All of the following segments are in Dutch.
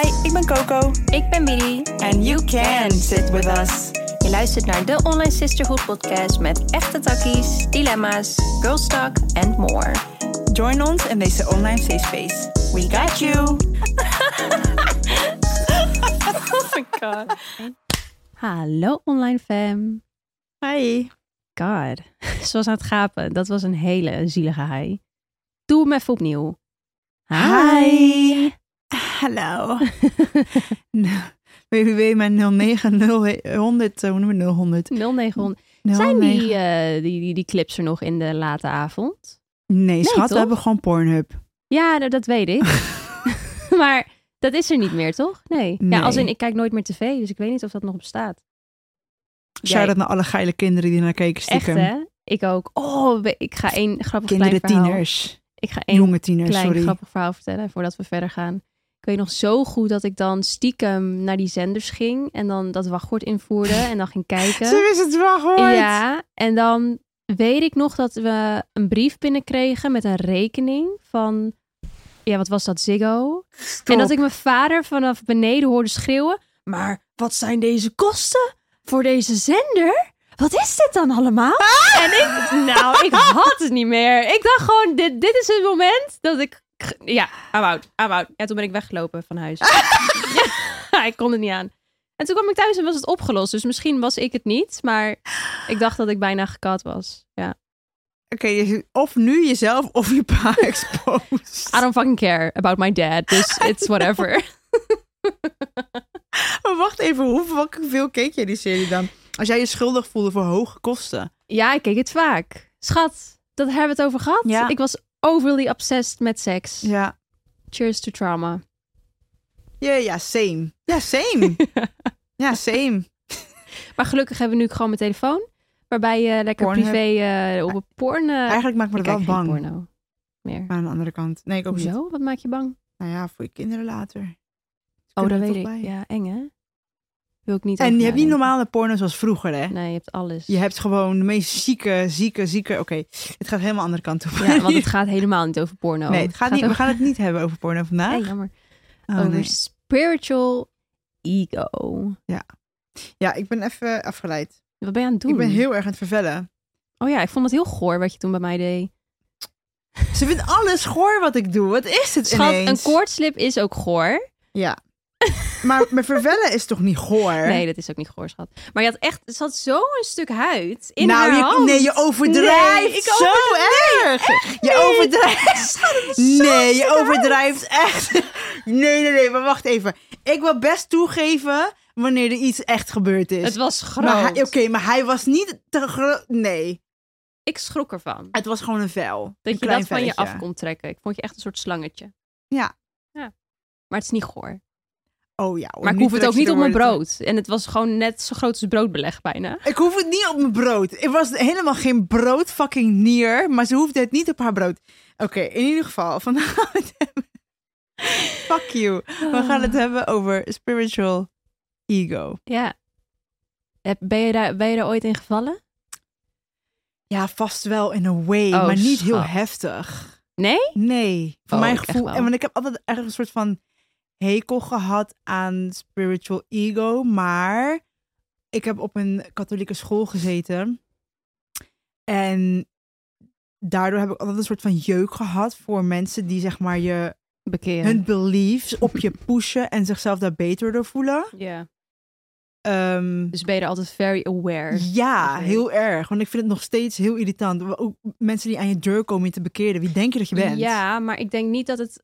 Hi, ik ben Coco. Ik ben Billy. And you can sit with us. Je luistert naar de Online Sisterhood podcast met echte takkies, dilemma's, girls talk and more. Join ons in deze online safe space. We got you. Oh my god. Hallo online fam. Hi. God. Zoals aan het gapen. Dat was een hele zielige hi. Doe hem even opnieuw. Hi. Hallo. www mijn 090 hoe noemen we 0100? 0900. Zijn die, eh, die, die, die clips er nog in de late avond? Nee, schat, toch? we hebben gewoon Pornhub. Ja, dat, dat weet ik. maar dat is er niet meer, toch? Nee. Ja, als in, ik kijk nooit meer tv, dus ik weet niet of dat nog bestaat. Shout-out Jij- naar alle geile kinderen die naar keken Echt, stiekem. hè? Ik ook. Oh, ik ga één grappig Kinderen, klein verhaal. tieners. Ik ga één Jonge tieners, klein sorry. grappig verhaal vertellen voordat we verder gaan. Ik weet nog zo goed dat ik dan stiekem naar die zenders ging en dan dat wachtwoord invoerde en dan ging kijken. Ze wist het wel gehoord. Ja, en dan weet ik nog dat we een brief binnenkregen met een rekening van, ja, wat was dat, Ziggo? En dat ik mijn vader vanaf beneden hoorde schreeuwen, maar wat zijn deze kosten voor deze zender? Wat is dit dan allemaal? En ik, nou, ik had het niet meer. Ik dacht gewoon, dit, dit is het moment dat ik, ja, I'm out, I'm out. Ja, toen ben ik weggelopen van huis. ja, ik kon het niet aan. En toen kwam ik thuis en was het opgelost. Dus misschien was ik het niet, maar ik dacht dat ik bijna gekat was. Ja. Oké, of nu jezelf of je pa exposed. I don't fucking care about my dad, dus it's whatever. Maar wacht even, hoeveel keek jij die serie dan? Als jij je schuldig voelde voor hoge kosten. Ja, ik keek het vaak. Schat, dat hebben we het over gehad. Ja. Ik was overly obsessed met seks. Ja. Cheers to trauma. Ja, ja, same. Ja, same. ja, same. Maar gelukkig hebben we nu gewoon mijn telefoon. Waarbij je lekker privé eh, op een porn... eh, Eigenlijk maakt me ik dat wel bang. porno meer. Maar aan de andere kant. Nee, ik ook niet. Hoezo? Wat maak je bang? Nou ja, voor je kinderen later. Oh, dat weet ik. bij. Ja, eng hè? Wil ik niet En je hebt niet normale porno zoals vroeger, hè? Nee, je hebt alles. Je hebt gewoon de meest zieke, zieke, zieke... Oké, het gaat helemaal andere kant op. Ja, want het gaat helemaal niet over porno. nee, het gaat niet, we gaan het niet hebben over porno vandaag. Nee, jammer. Oh, over nee. spiritual ego. Ja, ik ben even afgeleid. Wat ben je aan het doen? Ik ben heel erg aan het vervellen. Oh ja, ik vond het heel goor wat je toen bij mij deed. Ze vindt alles goor wat ik doe. Wat is het Schat, ineens? een koortslip is ook goor. Ja. Maar mijn vervellen is toch niet goor? Nee, dat is ook niet goor, schat. Maar je had echt, er zat zo een stuk huid in nou, haar je, hand. nee, je overdrijft Nee, ik zo erg. Je overdrijft. Nee, je overdrijft echt. Nee, nee, nee, maar wacht even. Ik wil best toegeven wanneer er iets echt gebeurd is. Het was groot. Oké, maar hij was niet te groot. Nee, Ik schrok ervan. het was gewoon een vel. Dat een je dat van je af kon trekken. Ik vond je echt een soort slangetje. Ja. ja. Maar het is niet goor. Oh ja. hoor, Maar ik hoef het ook niet op mijn brood. En het was gewoon net zo groot als broodbeleg bijna. Ik hoef het niet op mijn brood. Het was helemaal geen brood fucking nier, maar ze hoefde het niet op haar brood. Oké, in ieder geval, vandaag gaan we het hebben. Fuck you. We gaan het hebben over spiritual ego. Ja. Ben je, daar, ben je daar ooit in gevallen? Ja, vast wel in a way, Oh, maar niet heel heftig. Nee? Nee, voor Oh, mijn ik gevoel. En want ik heb altijd ergens een soort van hekel gehad aan spiritual ego, maar ik heb op een katholieke school gezeten. En daardoor heb ik altijd een soort van jeuk gehad voor mensen die zeg maar je Bekeren. hun beliefs op je pushen en zichzelf daar beter door voelen. Ja. Ehm, Dus ben je er altijd very aware. ja, heel erg. Want ik vind het nog steeds heel irritant. Ook mensen die aan je deur komen je te bekeren. Wie denk je dat je bent? Ja, maar ik denk niet dat het...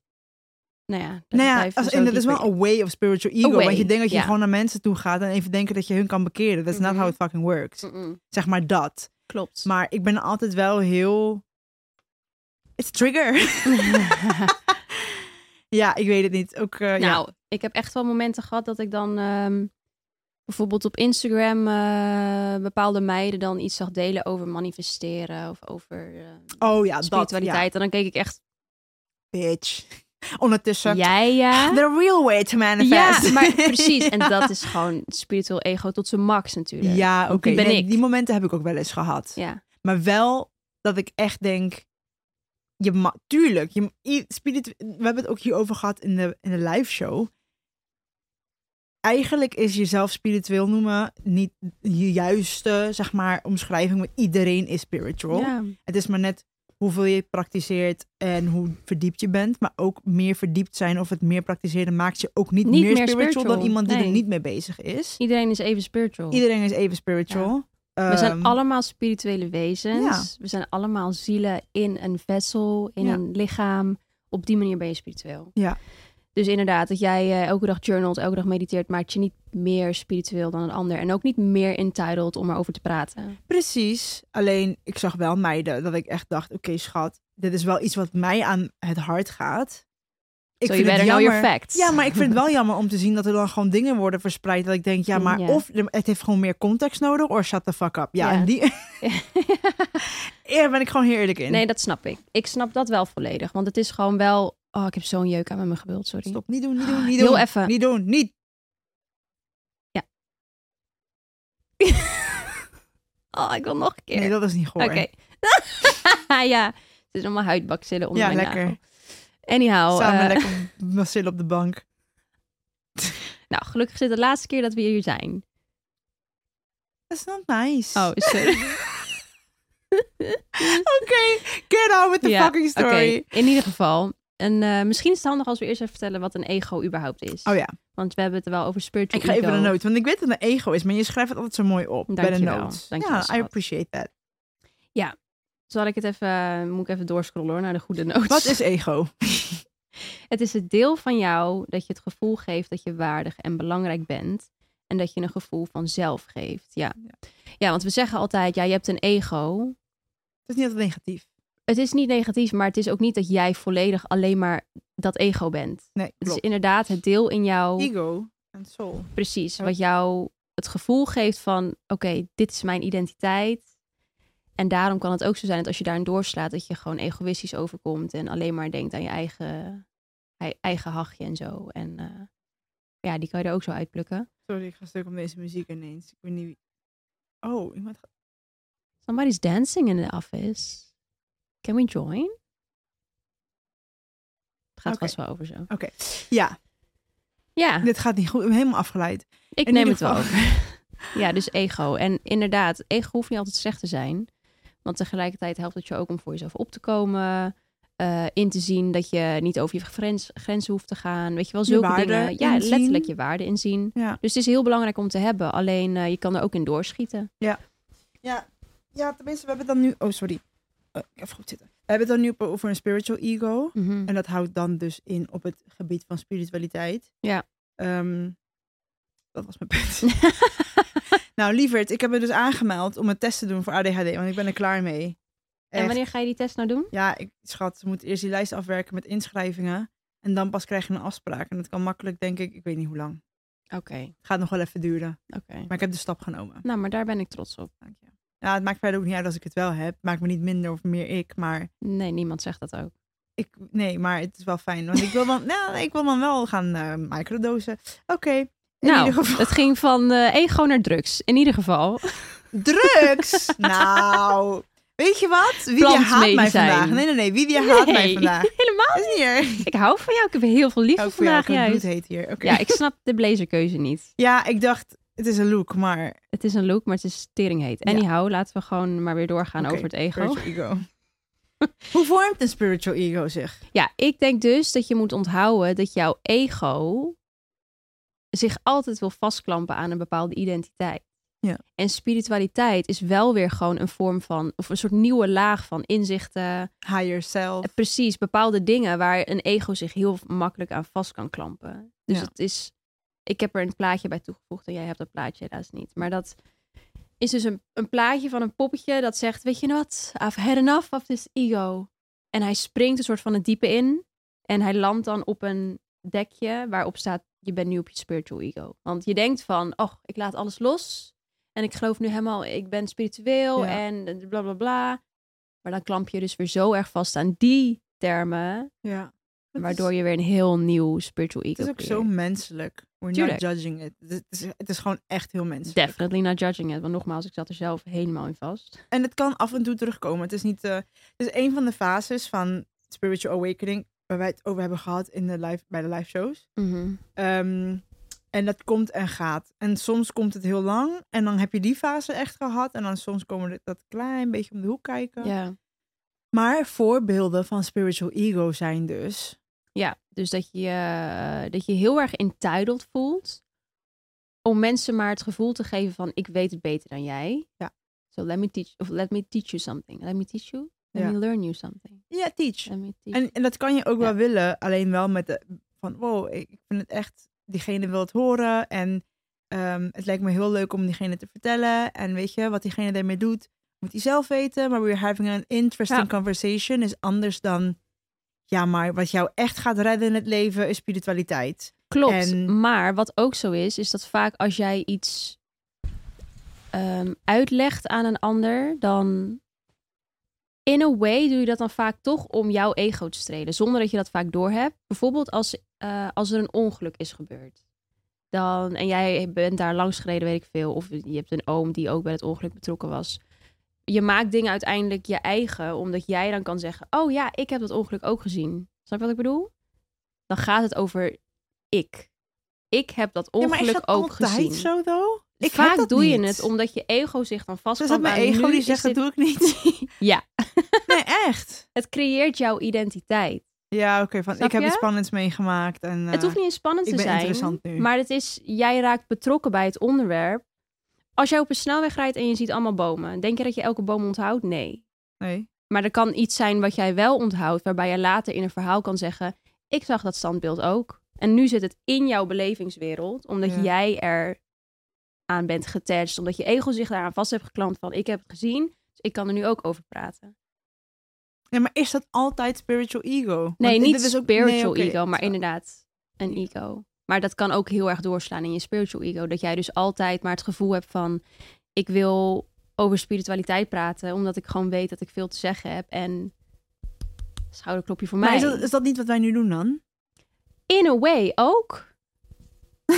Nou ja, dat Nou ja, als, en dat is wel een way of spiritual ego. Want je denkt dat je ja. gewoon naar mensen toe gaat en even denken dat je hun kan bekeren. That's not Mhm. how it fucking works. Mm-mm. Zeg maar dat. Klopt. Maar ik ben altijd wel heel... It's trigger. ja, ik weet het niet. Ook, eh, ja. Nou, ik heb echt wel momenten gehad dat ik dan ehm, bijvoorbeeld op Instagram eh, bepaalde meiden dan iets zag delen over manifesteren of over eh, Oh ja, dat. spiritualiteit. En dan keek ik echt, Ja, bitch. Ondertussen. jij ja? The real way to manifest. Ja, maar precies. En Ja. dat is gewoon spiritueel ego tot zijn max natuurlijk. Ja, oké. Die ben Nee, ik. Die momenten heb ik ook wel eens gehad. Ja. Maar wel dat ik echt denk... Je ma tuurlijk, je, we hebben het ook hierover gehad in de, in de live show. eigenlijk is jezelf spiritueel noemen niet je juiste, zeg maar, omschrijving. Want iedereen is spiritual. Ja. Het is maar net hoeveel je praktiseert en hoe verdiept je bent. Maar ook meer verdiept zijn of het meer praktiseren maakt je ook niet, Niet meer, spiritual, dan iemand die er niet mee bezig is. Iedereen is even spiritual. Iedereen is even spiritual. We zijn Ehm, allemaal spirituele wezens. Ja. We zijn allemaal zielen in een vessel, in Ja. een lichaam. Op die manier ben je spiritueel. Ja. Dus inderdaad, dat jij eh, elke dag journalt, elke dag mediteert, maakt je niet meer spiritueel dan een ander. En ook niet meer entitled om erover te praten. Precies. Alleen, ik zag wel meiden dat ik echt dacht, oké schat, dit is wel iets wat mij aan het hart gaat. Ik so vind het jammer. facts. Ja, maar ik vind het wel jammer om te zien dat er dan gewoon dingen worden verspreid. Dat ik denk, ja, maar of het heeft gewoon meer context nodig, of shut the fuck up. Ja, en die... ja, ben ik gewoon heel eerlijk in. Nee, dat snap ik. Ik snap dat wel volledig. Want het is gewoon wel... Oh, ik heb zo'n jeuk aan met mijn gebuld, sorry. Stop, niet doen, niet doen, niet Heel doen. even. Niet doen, niet. Oh, ik wil nog een keer. Nee, dat is niet goed. Oké. ja, het is allemaal huidbacillen onder Ja, mijn lekker. nagel. Anyhow, Samen eh, lekker masseren op de bank. nou, gelukkig is het de laatste keer dat we hier zijn. Dat is not nice. Oh, sorry. Oké, get out with the Ja, fucking Oké, story. in ieder geval. En eh, misschien is het handig als we eerst even vertellen wat een ego überhaupt is. Oh ja, Want we hebben het er wel over spiritual ik ga even ego. een noot. Want ik weet dat het een ego is, maar je schrijft het altijd zo mooi op bij de. Dankjewel, Ja, I appreciate that. Zal ik het even, moet ik even doorscrollen hoor, naar de goede notes. Wat is ego? Het is het deel van jou dat je het gevoel geeft dat je waardig en belangrijk bent. En dat je een gevoel van zelf geeft. Ja. ja, want we zeggen altijd, ja, je hebt een ego. Het is niet altijd negatief. Het is niet negatief, maar het is ook niet dat jij volledig alleen maar dat ego bent. Nee, Het is inderdaad het deel in jou, Ego en soul. precies, wat jou het gevoel geeft van, oké, dit is mijn identiteit. En daarom kan het ook zo zijn dat als je daarin doorslaat, dat je gewoon egoïstisch overkomt en alleen maar denkt aan je eigen, ei- eigen hachje en zo. En eh, ja, die kan je er ook zo uitplukken. Sorry, ik ga stuk om deze muziek ineens. Ik weet niet wie... Oh, iemand. Somebody's dancing in the office. Can we join? Het gaat Oké. vast wel over zo. Ja, Ja, dit gaat niet goed. Ik ben helemaal afgeleid. ik in neem het wel over. Ja, dus ego. En inderdaad, ego hoeft niet altijd slecht te zijn. Want tegelijkertijd helpt het je ook om voor jezelf op te komen. eh, in te zien dat je niet over je grens, grenzen hoeft te gaan. Weet je wel, zulke dingen. Ja, inzien. letterlijk je waarde inzien. Ja. Dus het is heel belangrijk om te hebben. Alleen eh, je kan er ook in doorschieten. Ja, ja tenminste, we hebben dan nu... Oh, sorry. Eh, even goed zitten. We hebben het dan nu over een spiritual ego. Mhm. En dat houdt dan dus in op het gebied van spiritualiteit. Ja. Ehm, dat was mijn punt. nou, lieverd, ik heb me dus aangemeld om een test te doen voor ADHD, want ik ben er klaar mee. En wanneer ga je die test nou doen? Ja, ik schat, ze moet eerst die lijst afwerken met inschrijvingen. En dan pas krijg je een afspraak. En dat kan makkelijk, denk ik, ik weet niet hoe lang. Oké, Het gaat nog wel even duren. oké. Maar ik heb de stap genomen. Nou, maar daar ben ik trots op. Dank je. Ja, het maakt verder ook niet uit als ik het wel heb. Maakt me niet minder of meer ik. Maar Nee, niemand zegt dat ook. ik, nee, maar het is wel fijn. Want ik wil dan, nou, ik wil dan wel gaan eh microdosen. Oké. nou, ieder geval. het ging van eh, ego naar drugs. In ieder geval. Drugs! nou, weet je wat? Vivian haat mij vandaag. Nee, nee, nee. Vivian haat mij Nee, vandaag. Helemaal. Is niet erg. Ik hou van jou. Ik heb heel veel liefde voor jou, vandaag ik heb bloed heet hier. Ja, ik snap de blazerkeuze niet. Ja, ik dacht, het is een look, maar... Het is een look, maar het is tering heet. Ja. Anyhow, laten we gewoon maar weer doorgaan over het ego. Spiritual ego. Hoe vormt een spiritual ego zich? Ja, ik denk dus dat je moet onthouden dat jouw ego zich altijd wil vastklampen aan een bepaalde identiteit. Ja. En spiritualiteit is wel weer gewoon een vorm van, of een soort nieuwe laag van inzichten. Higher self. Eh, Precies, bepaalde dingen waar een ego zich heel makkelijk aan vast kan klampen. Dus Ja. het is, ik heb er een plaatje bij toegevoegd en jij hebt dat plaatje helaas niet. Maar dat is dus een, een plaatje van een poppetje dat zegt, weet je wat, I've had enough of this ego. En hij springt een soort van het diepe in en hij landt dan op een dekje waarop staat, je bent nu op je spiritual ego. Want je denkt van, oh, ik laat alles los en ik geloof nu helemaal, ik ben spiritueel Ja. en bla bla bla. Maar dan klamp je dus weer zo erg vast aan die termen, Ja. Waardoor is, je weer een heel nieuw spiritual ego Het is ook zo menselijk. We're Tuurlijk. not judging it. Het is, het is gewoon echt heel menselijk. Definitely not judging it. Want nogmaals, ik zat er zelf helemaal in vast. En het kan af en toe terugkomen. Het is niet. eh, het is een van de fases van spiritual awakening waar wij het over hebben gehad in de live, bij de live shows. Mhm. Ehm, En dat komt en gaat. En soms komt het heel lang. En dan heb je die fase echt gehad. En dan soms komen we dat klein beetje om de hoek kijken. Ja. Maar voorbeelden van spiritual ego zijn dus... Ja, dus dat je, eh, dat je heel erg entitled voelt. Om mensen maar het gevoel te geven van ik weet het beter dan jij. Ja. So let me teach, of let me teach you something. Let me teach you. Let Ja. me learn you something. Ja, teach. Let me teach. En, en dat kan je ook Ja. wel willen. Alleen wel met de... Van, wow, ik vind het echt... Diegene wil het horen. En ehm, het lijkt me heel leuk om diegene te vertellen. En weet je, wat diegene daarmee doet, moet hij zelf weten. Maar we're having an interesting Ja. conversation is anders dan... Ja, maar wat jou echt gaat redden in het leven is spiritualiteit. Klopt. en- Maar wat ook zo is, is dat vaak als jij iets ehm, uitlegt aan een ander, dan in a way doe je dat dan vaak toch om jouw ego te strelen, zonder dat je dat vaak doorhebt. Bijvoorbeeld als, eh, als er een ongeluk is gebeurd. Dan, en jij bent daar langs gereden, weet ik veel. Of je hebt een oom die ook bij het ongeluk betrokken was. Je maakt dingen uiteindelijk je eigen, omdat jij dan kan zeggen: Oh ja, ik heb dat ongeluk ook gezien. Snap je wat ik bedoel? Dan gaat het over ik. Ik heb dat Ja, ongeluk maar is dat ook altijd gezien. zo, though? Ik Vaak doe je niet. het omdat je ego zich dan Dus vastklampt dat mijn ego die zegt, dat doe ik niet. Ja, Nee, echt. het creëert jouw identiteit. Ja, oké. van Snap ik heb iets spannends meegemaakt. En, het eh, hoeft niet eens spannend ik te ben zijn. interessant nu. Maar het is, jij raakt betrokken bij het onderwerp. Als jij op een snelweg rijdt en je ziet allemaal bomen, denk je dat je elke boom onthoudt? Nee. Nee. Maar er kan iets zijn wat jij wel onthoudt, waarbij je later in een verhaal kan zeggen: Ik zag dat standbeeld ook. En nu zit het in jouw belevingswereld, omdat Ja. jij er aan bent getagd, omdat je ego zich daaraan vast heeft geklampt van: Ik heb het gezien, dus ik kan er nu ook over praten. Ja, maar is dat altijd spiritual ego? Want Nee, dit niet is ook- spiritual nee, ego, maar inderdaad een ego. Maar dat kan ook heel erg doorslaan in je spiritual ego. Dat jij dus altijd maar het gevoel hebt van... ik wil over spiritualiteit praten... omdat ik gewoon weet dat ik veel te zeggen heb. En schouderklopje voor Maar mij. is dat, is dat niet wat wij nu doen dan? In a way ook.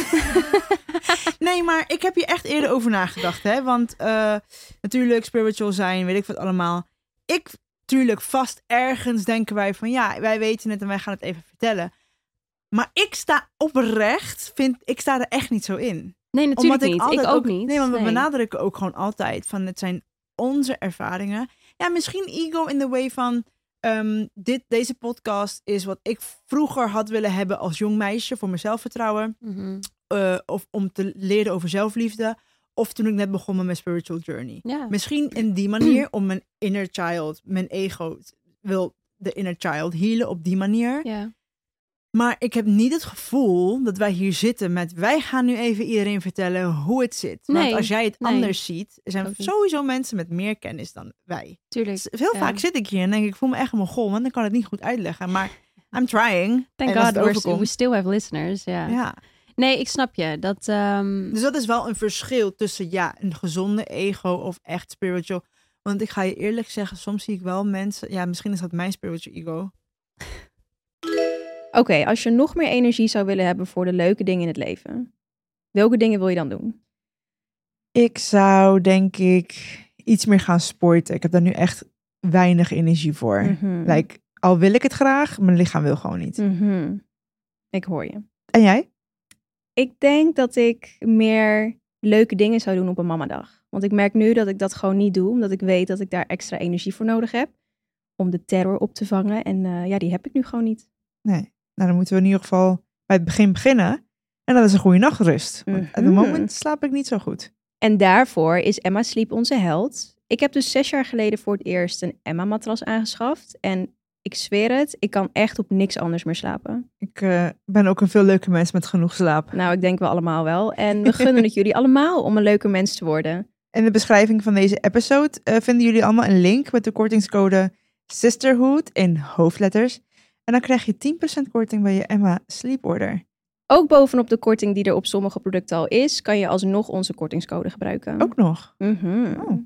Nee, maar ik heb hier echt eerder over nagedacht, hè. Want eh, natuurlijk, spiritual zijn, weet ik wat allemaal. Ik, tuurlijk, vast ergens denken wij van... Ja, wij weten het en wij gaan het even vertellen. Maar ik sta oprecht, vind, ik sta er echt niet zo in. Nee, natuurlijk niet. ik ook, niet. Nee, want we benadrukken ook gewoon altijd van het zijn onze ervaringen. Ja, misschien ego in the way van ehm, dit, deze podcast is wat ik vroeger had willen hebben als jong meisje voor mijn zelfvertrouwen. Mhm. eh, of om te leren over zelfliefde. Of toen ik net begon met mijn spiritual journey. Ja. Misschien in die manier om mijn inner child, mijn ego, wil de inner child healen op die manier. ja. Maar ik heb niet het gevoel dat wij hier zitten met wij gaan nu even iedereen vertellen hoe het zit. Want Nee, als jij het nee. anders ziet, er zijn niet. sowieso mensen met meer kennis dan wij. Tuurlijk. Dus heel ja. vaak zit ik hier en denk ik, ik voel me echt een mogol, want ik kan het niet goed uitleggen. Maar I'm trying. Thank en God overkomt- we still have listeners. Ja. ja. Nee, ik snap je. Dat, ehm, Dus dat is wel een verschil tussen ja, een gezonde ego of echt spiritual. Want ik ga je eerlijk zeggen, soms zie ik wel mensen, ja, misschien is dat mijn spiritual ego. Oké, als je nog meer energie zou willen hebben voor de leuke dingen in het leven, welke dingen wil je dan doen? Ik zou denk ik iets meer gaan sporten. Ik heb daar nu echt weinig energie voor. Mhm. Like, al wil ik het graag, mijn lichaam wil gewoon niet. Mhm. Ik hoor je. En jij? Ik denk dat ik meer leuke dingen zou doen op een mamadag. Want ik merk nu dat ik dat gewoon niet doe, omdat ik weet dat ik daar extra energie voor nodig heb om de terror op te vangen. En eh, ja, die heb ik nu gewoon niet. Nee. Nou, dan moeten we in ieder geval bij het begin beginnen. En dat is een goede nachtrust. Want at the Mhm. moment slaap ik niet zo goed. En daarvoor is Emma Sleep onze held. Ik heb dus zes jaar geleden voor het eerst een Emma-matras aangeschaft. En ik zweer het, ik kan echt op niks anders meer slapen. Ik eh, ben ook een veel leuke mens met genoeg slaap. Nou, ik denk we allemaal wel. En we gunnen het jullie allemaal om een leuke mens te worden. In de beschrijving van deze episode eh, vinden jullie allemaal een link met de kortingscode Sisterhood in hoofdletters. En dan krijg je 10% korting bij je Emma Sleep Order. Ook bovenop de korting die er op sommige producten al is, kan je alsnog onze kortingscode gebruiken. Ook nog. Mhm. Oh.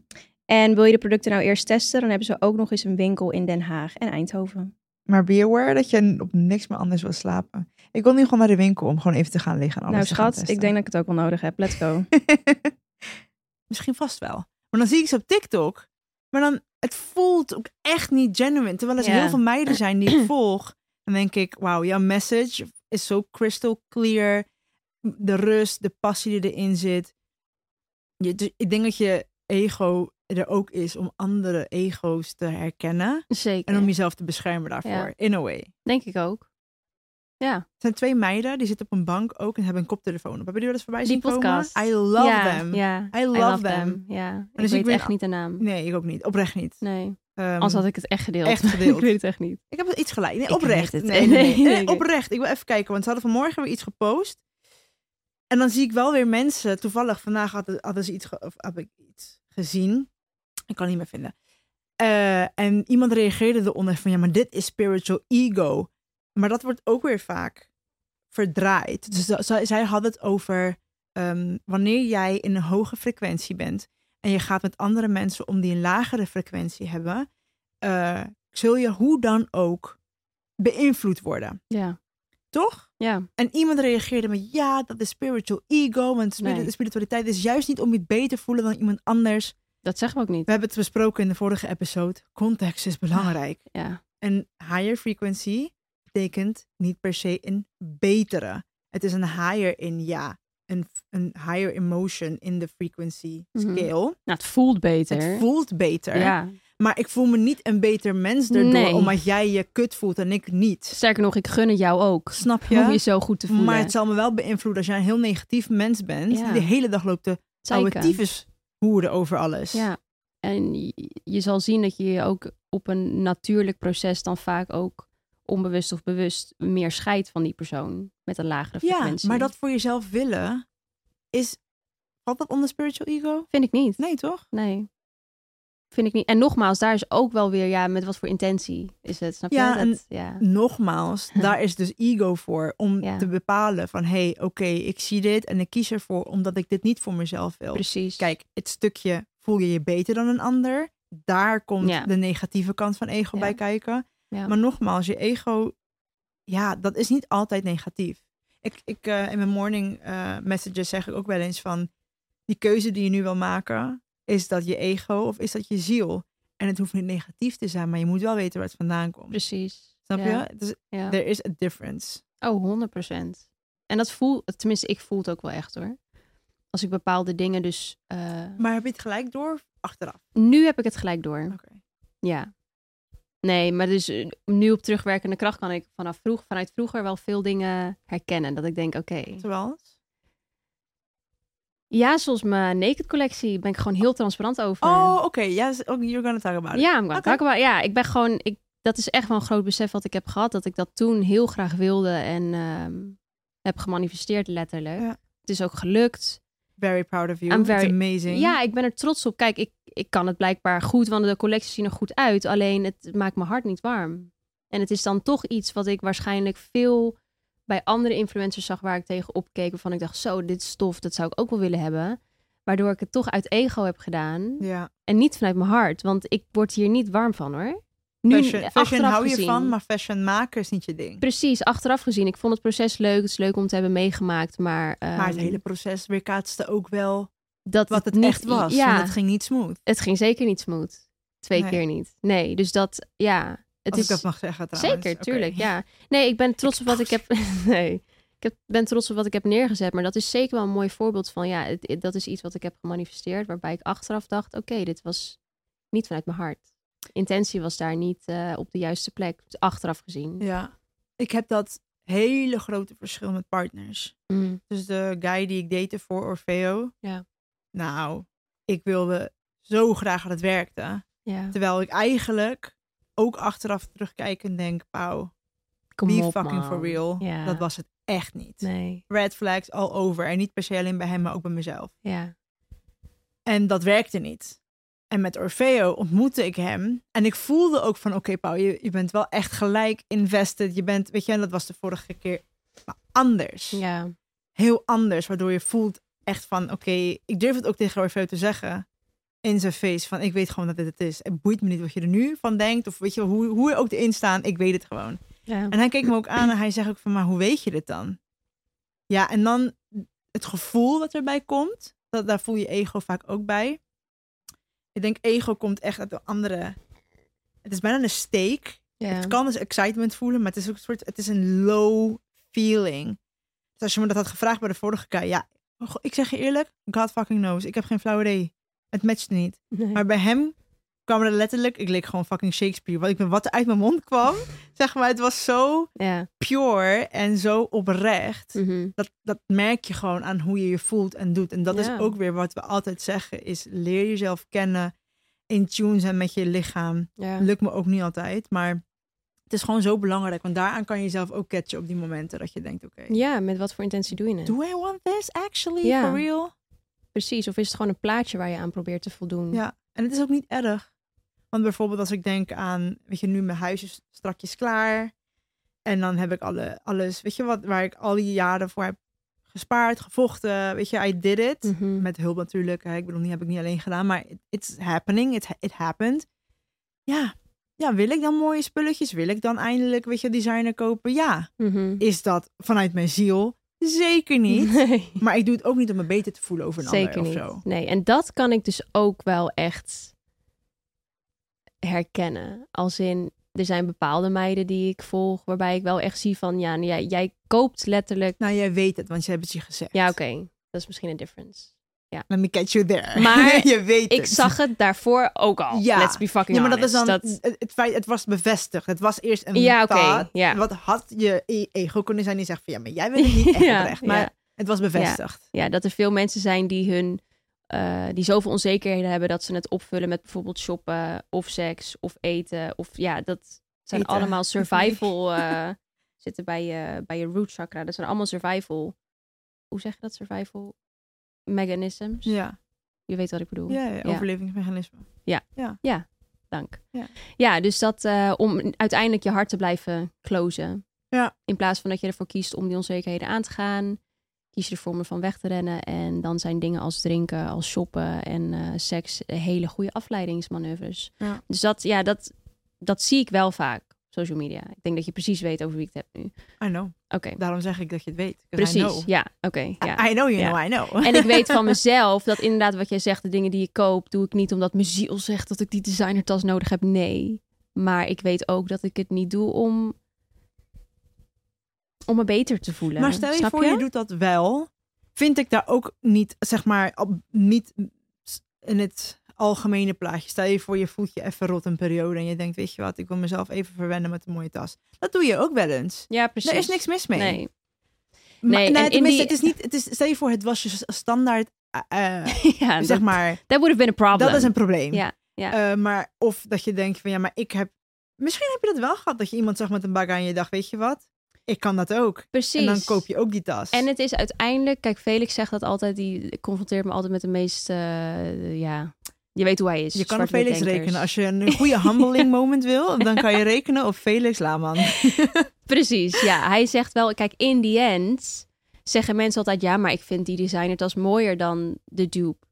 En wil je de producten nou eerst testen, dan hebben ze ook nog eens een winkel in Den Haag en Eindhoven. Maar be aware dat je op niks meer anders wil slapen. Ik wil nu gewoon naar de winkel om gewoon even te gaan liggen en alles nou te gaan schat, ik denk dat ik het ook wel nodig heb. Let's go. Misschien vast wel. Maar dan zie ik ze op TikTok. Maar dan, het voelt ook echt niet genuine. Terwijl er heel veel meiden zijn die ik volg. Dan denk ik, wauw, jouw message is zo crystal clear. de rust, de passie die erin zit. Je, dus ik denk dat je ego er ook is om andere ego's te herkennen. Zeker. En om jezelf te beschermen daarvoor, Ja. in a way. Denk ik ook. Ja. Er zijn twee meiden, die zitten op een bank ook en hebben een koptelefoon op. Hebben jullie dat voorbij Die zien podcast. komen? I love ja, them. Ja. I love them. Ja. Ik dus ik weet ben- echt niet de naam. Nee, ik ook niet. Oprecht niet. Nee. Ehm, Anders had ik het echt gedeeld. echt gedeeld. ik weet het echt niet. Ik heb iets gelijk. Nee, oprecht. het. Nee, nee, nee. Oprecht. Ik wil even kijken, want ze hadden vanmorgen weer iets gepost. En dan zie ik wel weer mensen. Toevallig vandaag hadden, hadden ze iets, of heb ik iets gezien. Ik kan het niet meer vinden. Eh, en iemand reageerde eronder van ja, maar dit is spiritual ego. Maar dat wordt ook weer vaak verdraaid. Dus dat- zij, hadden het over ehm, wanneer jij in een hoge frequentie bent en je gaat met andere mensen om die een lagere frequentie hebben, eh, zul je hoe dan ook beïnvloed worden. Ja. Toch? Ja. En iemand reageerde met ja, dat is spiritual ego. Want Nee. spiritualiteit is juist niet om je beter te voelen dan iemand anders. Dat zeggen we ook niet. We hebben het besproken in de vorige episode. Context is belangrijk. Ja. Een higher frequency betekent niet per se een betere. Het is een higher in ja. Een, een higher emotion in de frequency Mhm. scale. Nou, het voelt beter. Het voelt beter. Ja. Maar ik voel me niet een beter mens daardoor. Nee. Omdat jij je kut voelt en ik niet. Sterker nog, ik gun het jou ook. Snap Om je je? zo goed te voelen. Maar het zal me wel beïnvloeden als jij een heel negatief mens bent. Ja. Die de hele dag loopt te oude hoeren over alles. Ja. En je, je zal zien dat je je ook op een natuurlijk proces dan vaak ook onbewust of bewust meer scheidt van die persoon met een lagere Ja, frequentie. maar dat voor jezelf willen is... Valt dat onder spiritual ego? vind ik niet. Nee, toch? Nee. Vind ik niet. En nogmaals, daar is ook wel weer, ja, met wat voor intentie is het. Snap Ja, je? en- Dat, ja. Nogmaals, daar is dus ego voor. Om Ja. te bepalen van... hé, hey, oké, ik zie dit en ik kies ervoor omdat ik dit niet voor mezelf wil. Precies. Kijk, het stukje voel je je beter dan een ander. Daar komt Ja. de negatieve kant van ego Ja. bij kijken. Ja. Maar nogmaals, je ego, ja, dat is niet altijd negatief. Ik, ik, eh, in mijn morning eh, messages zeg ik ook wel eens van, die keuze die je nu wil maken, is dat je ego of is dat je ziel? En het hoeft niet negatief te zijn, maar je moet wel weten waar het vandaan komt. Precies. Snap ja. je? Dus Ja. there is a difference. Oh, 100%. En dat voel, tenminste, ik voel het ook wel echt hoor. Als ik bepaalde dingen dus. eh, Maar heb je het gelijk door achteraf? nu heb ik het gelijk door. Ja. Nee, maar dus eh, nu op terugwerkende kracht kan ik vanaf vroeg, vanuit vroeger wel veel dingen herkennen. Dat ik denk, oké. Zoals? Ja, zoals mijn naked collectie ben ik gewoon heel transparant over. Oh, oké. Yes, oh, you're gonna talk about it. Ja, maar Oké. okay. ja, ik ben gewoon, ik, dat is echt wel een groot besef wat ik heb gehad. Dat ik dat toen heel graag wilde en ehm, heb gemanifesteerd letterlijk. Ja. Het is ook gelukt. Very proud of you. I'm It's very- amazing. Ja, ik ben er trots op. Kijk, ik, ik kan het blijkbaar goed, want de collecties zien er goed uit. Alleen het maakt mijn hart niet warm. En het is dan toch iets wat ik waarschijnlijk veel bij andere influencers zag waar ik tegen opkeek. Waarvan ik dacht, zo, dit stof, dat zou ik ook wel willen hebben. Waardoor ik het toch uit ego heb gedaan. Ja. En niet vanuit mijn hart. Want ik word hier niet warm van hoor. Nu, Fashion, fashion hou je gezien. van, maar fashion maken is niet je ding. Precies, achteraf gezien. Ik vond het proces leuk. Het is leuk om te hebben meegemaakt. Maar, maar het ehm, hele proces weerkaatste ook wel dat wat het niet, echt was. Ja, Want het ging niet smooth. het ging zeker niet smooth. Twee Nee. keer niet. Nee, dus dat, ja. Het Als is ik dat mag zeggen trouwens. zeker, tuurlijk, ja. Nee, ik ben trots op wat ik heb. nee, ik heb, ben trots op wat ik heb neergezet. Maar dat is zeker wel een mooi voorbeeld van, ja, het- het- dat is iets wat ik heb gemanifesteerd. Waarbij ik achteraf dacht, oké, dit was niet vanuit mijn hart. Intentie was daar niet eh, op de juiste plek, achteraf gezien. Ja. Ik heb dat hele grote verschil met partners. Mm, Dus de guy die ik date voor Orfeo. Ja. Nou, ik wilde zo graag dat het werkte. ja, Terwijl ik eigenlijk ook achteraf terugkijkend denk, Pauw, be op, fucking man. for real. Ja. Dat was het echt niet. Nee, Red flags all over. En niet per se alleen bij hem, maar ook bij mezelf. ja. En dat werkte niet. En met Orfeo ontmoette ik hem. En ik voelde ook van, oké Paul, je, je bent wel echt gelijk invested. Je bent, weet je, en dat was de vorige keer maar anders. Ja, Heel anders, waardoor je voelt echt van, oké, ik durf het ook tegen Orfeo te zeggen. In zijn face, van ik weet gewoon dat dit het is. Het boeit me niet wat je er nu van denkt. Of weet je, hoe, hoe je ook erin staan, ik weet het gewoon. ja. En hij keek me ook aan en hij zegt ook van, maar hoe weet je dit dan? Ja, en dan het gevoel wat erbij komt, dat, daar voel je ego vaak ook bij. Ik denk ego komt echt uit de andere... Het is bijna een steek. Het kan dus excitement voelen, maar het is ook een soort... Het is een low feeling. Het als je me dat had gevraagd bij de vorige keer, ja, ik zeg je eerlijk, God fucking knows. Ik heb geen flauw idee. Het matchte niet. Nee. Maar bij hem kwam er letterlijk, ik leek gewoon fucking Shakespeare. Wat, ik, wat er uit mijn mond kwam, zeg maar, het was zo Ja. pure en zo oprecht. Mhm. Dat, dat merk je gewoon aan hoe je je voelt en doet. En dat Ja. is ook weer wat we altijd zeggen, is leer jezelf kennen, in tune zijn met je lichaam. ja. Lukt me ook niet altijd, maar het is gewoon zo belangrijk. Want daaraan kan je jezelf ook catchen op die momenten dat je denkt, oké, Ja, met wat voor intentie doe je het? do I want this actually, for real? Precies. Of is het gewoon een plaatje waar je aan probeert te voldoen? Ja, en het is ook niet erg. Want bijvoorbeeld als ik denk aan, weet je, nu mijn huis is strakjes klaar. En dan heb ik alle, alles, weet je wat, waar ik al die jaren voor heb gespaard, gevochten. Weet je, I did it. Mhm. Met hulp natuurlijk. Hè. Ik bedoel, die heb ik niet alleen gedaan, maar it- it's happening. It, it happened. Ja. ja, wil ik dan mooie spulletjes? Wil ik dan eindelijk, weet je, designer kopen? Ja. Mhm. Is dat vanuit mijn ziel? Zeker niet. Nee. Maar ik doe het ook niet om me beter te voelen over een Zeker ander niet. zo. Nee, en dat kan ik dus ook wel echt herkennen. Als in, er zijn bepaalde meiden die ik volg, waarbij ik wel echt zie van, ja, jij, jij koopt letterlijk. Nou, jij weet het, want je hebt het je gezegd. Ja, oké, dat is misschien een difference. Let me catch you there. Maar je weet Ik het. zag het daarvoor ook al. Ja. Let's be fucking Ja, maar dat is dan honest. het, feit, het was bevestigd. Het was eerst een Ja, oké, ja. Wat had je e- ego kunnen zijn die zegt van ja, maar jij wil het niet echt Ja, oprecht. Maar ja. het was bevestigd. Ja, dat er veel mensen zijn die hun eh, die zoveel onzekerheden hebben dat ze het opvullen met bijvoorbeeld shoppen of seks of eten. Of ja, dat zijn Eten. allemaal survival. eh, zitten bij je, bij je root chakra. Dat zijn allemaal survival. Hoe zeg je dat? Survival mechanisms. Ja, Je weet wat ik bedoel. ja, ja, overlevingsmechanisme. Dank. Ja. Ja, dus dat eh, om uiteindelijk je hart te blijven closen. Ja. In plaats van dat je ervoor kiest om die onzekerheden aan te gaan, kies je ervoor om ervan weg te rennen. En dan zijn dingen als drinken, als shoppen en eh, seks hele goede afleidingsmanoeuvres. Ja. Dus dat, ja, dat, dat zie ik wel vaak op social media. Ik denk dat je precies weet over wie ik het heb nu. I know. Oké, Daarom zeg ik dat je het weet. precies. know. Ja, oké. ja. I know you Ja. know, I know. En ik weet van mezelf dat inderdaad wat jij zegt, de dingen die ik koop, doe ik niet omdat mijn ziel zegt dat ik die designertas nodig heb. Nee. Maar ik weet ook dat ik het niet doe om, om me beter te voelen. Maar stel je Snap voor, je? doet dat wel. Vind ik daar ook niet, zeg maar, niet in het algemene plaatje. Stel je voor, je voelt je even rot een periode en je denkt, weet je wat, ik wil mezelf even verwennen met een mooie tas. Dat doe je ook wel eens. Ja, precies. Er is niks mis mee. Nee. Maar, Nee, en die- het is niet, het is, stel je voor, het was je standaard, eh, eh, ja, zeg dat, maar, that would have been a problem. dat is een probleem. Ja, ja. Eh, maar of dat je denkt van, ja, maar ik heb, misschien heb je dat wel gehad, dat je iemand zag met een bag aan je dacht, weet je wat, ik kan dat ook. precies. En dan koop je ook die tas. En het is uiteindelijk, kijk, Felix zegt dat altijd, die confronteert me altijd met de meest, eh, ja, je weet hoe hij is. Je kan op Felix rekenen. Als je een goede humbling moment wil, dan kan je rekenen op Felix Laman. Precies, ja. Hij zegt wel, kijk, in the end zeggen mensen altijd, ja, maar ik vind die designertas mooier dan de dupe.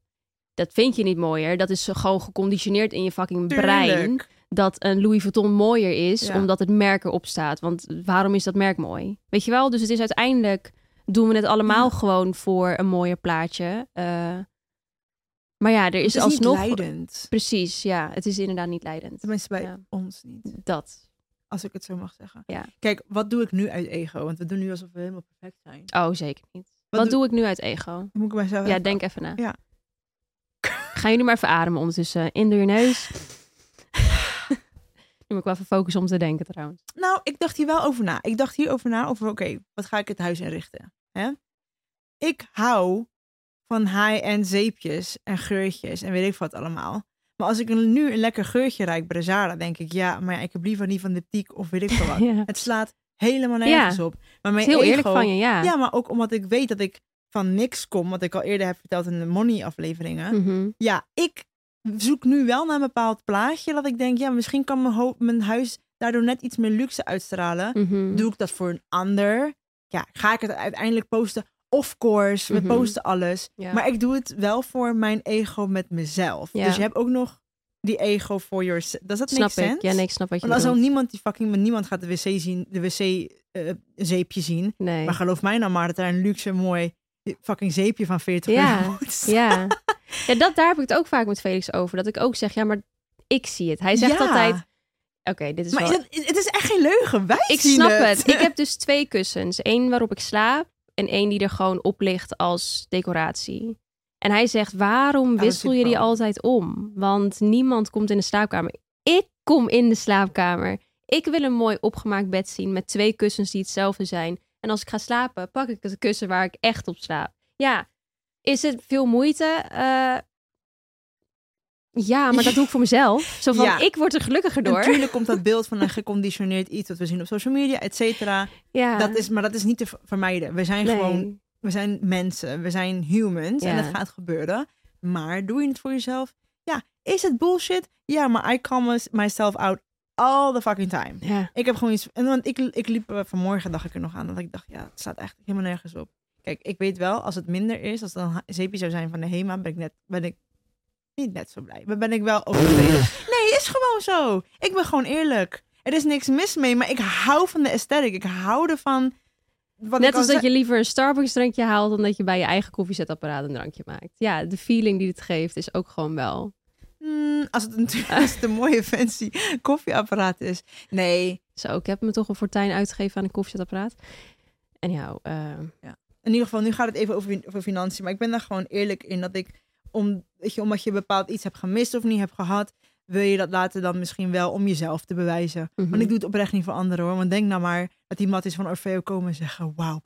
Dat vind je niet mooier. Dat is gewoon geconditioneerd in je fucking brein. Dat een Louis Vuitton mooier is, Ja. omdat het merk erop staat. Want waarom is dat merk mooi? Weet je wel? Dus het is uiteindelijk, doen we het allemaal Ja. gewoon voor een mooier plaatje. Eh, maar ja, er is, Het is niet alsnog... leidend. Precies, ja. Het is inderdaad niet leidend. Tenminste bij Ja. ons niet. Dat. Als ik het zo mag zeggen. Ja. Kijk, wat doe ik nu uit ego? Want we doen nu alsof we helemaal perfect zijn. Oh, zeker niet. Wat, doe- doe ik nu uit ego? Moet ik mezelf Ja, even- denk even na. Ja. Gaan jullie maar even ademen ondertussen. In door je neus. nu moet ik wel even focussen om te denken trouwens. Nou, ik dacht hier wel over na. Ik dacht hierover na over, oké, wat ga ik het huis inrichten? Hè? Ik hou van high-end zeepjes en geurtjes en weet ik wat allemaal. Maar als ik nu een lekker geurtje ruik bij de Zara, denk ik, ja, maar ja, ik heb liever niet van de Piek of weet ik veel wat. Ja. Het slaat helemaal nergens op. Maar mijn heel ego, eerlijk van je, ja. Ja, maar ook omdat ik weet dat ik van niks kom, wat ik al eerder heb verteld in de Money-afleveringen. Mhm. Ja, ik zoek nu wel naar een bepaald plaatje dat ik denk, ja, misschien kan mijn, mijn huis daardoor net iets meer luxe uitstralen. Mhm. Doe ik dat voor een ander? Ja, ga ik het uiteindelijk posten? Of course, we Mhm. posten alles. Ja. Maar ik doe het wel voor mijn ego met mezelf. Ja. Dus je hebt ook nog die ego voor yourself. Does that Snap make sense? ik. Ja, nee, ik snap wat je Want als al niemand die fucking niemand gaat de wc zien, de wc eh, zeepje zien. Nee. Maar geloof mij nou maar dat er een luxe mooi fucking zeepje van 40 Ja, euro. Ja. ja, dat, daar heb ik het ook vaak met Felix over. Dat ik ook zeg, ja, maar ik zie het. Hij zegt Ja. altijd, oké, dit is Maar wel... het is echt geen leugen. Wij Ik zien snap het. Ik heb dus twee kussens. Eén waarop ik slaap en één die er gewoon op ligt als decoratie. En hij zegt, waarom dat wissel is je die altijd om? Want niemand komt in de slaapkamer. Ik kom in de slaapkamer. Ik wil een mooi opgemaakt bed zien met twee kussens die hetzelfde zijn. En als ik ga slapen, pak ik het kussen waar ik echt op slaap. Ja, is het veel moeite? Eh, ja, maar dat doe ik voor mezelf. Zo van, Ja. ik word er gelukkiger door. Natuurlijk komt dat beeld van een geconditioneerd iets wat we zien op social media, et cetera. Ja. Dat is, maar dat is niet te vermijden. We zijn Nee. gewoon, we zijn mensen, we zijn humans en het gaat gebeuren. Maar doe je het voor jezelf? Ja, is het bullshit? Ja, maar I call mys- myself out all the fucking time. Ja. Ik heb gewoon iets. En want ik, ik liep eh, vanmorgen, dacht ik er nog aan, dat ik dacht, ja, het staat echt helemaal nergens op. Kijk, ik weet wel, als het minder is, als het ha- zeepje zou zijn van de HEMA, ben ik net, ben ik niet net zo blij. Maar ben ik wel overleden. Nee, is gewoon zo. Ik ben gewoon eerlijk. Er is niks mis mee, maar ik hou van de aesthetic. Ik hou ervan. Wat Net als dat je liever een Starbucks drankje haalt dan dat je bij je eigen koffiezetapparaat een drankje maakt. Ja, de feeling die het geeft is ook gewoon wel. Hmm, als het natuurlijk als het een mooie fancy koffieapparaat is. Nee, Zo, ik heb me toch een fortuin uitgegeven aan een koffiezetapparaat. En ja, eh, in ieder geval, nu gaat het even over, over financiën. Maar ik ben daar gewoon eerlijk in dat ik, om, weet je, omdat je bepaald iets hebt gemist of niet hebt gehad, wil je dat later dan misschien wel om jezelf te bewijzen. mhm. Want ik doe het oprecht niet voor anderen hoor. Want denk nou maar dat die matties van Orfeo komen en zeggen: Wauw,